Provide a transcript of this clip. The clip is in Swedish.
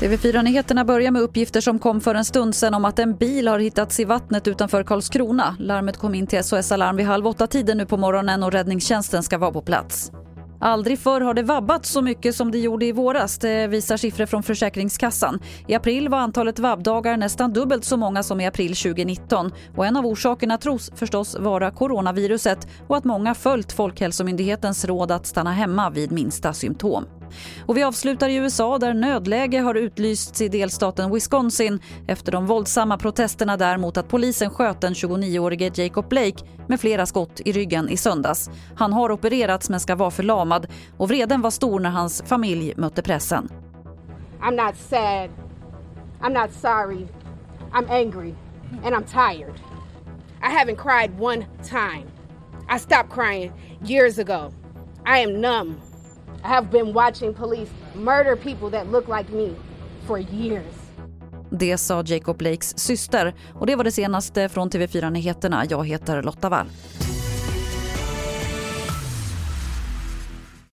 TV4-nyheterna börjar med uppgifter som kom för en stund sedan om att en bil har hittats i vattnet utanför Karlskrona. Larmet kom in till SOS Alarm vid halv åtta tiden nu på morgonen och räddningstjänsten ska vara på plats. Aldrig förr har det vabbat så mycket som det gjorde i våras, det visar siffror från Försäkringskassan. I april var antalet vabbdagar nästan dubbelt så många som i april 2019 och en av orsakerna tros förstås vara coronaviruset och att många följt Folkhälsomyndighetens råd att stanna hemma vid minsta symptom. Och vi avslutar i USA där nödläge har utlysts i delstaten Wisconsin efter de våldsamma protesterna där mot att polisen sköt den 29-årige Jacob Blake med flera skott i ryggen i söndags. Han har opererats men ska vara förlamad och vreden var stor när hans familj mötte pressen. I'm not sad. I'm not sorry. I'm angry and I'm tired. I haven't cried one time. I stopped crying years ago. I am numb. I have been watching police murder people that look like me for years. Det sa Jacob Blakes syster och det var det senaste från TV4 Nyheterna. Jag heter Lotta Wall.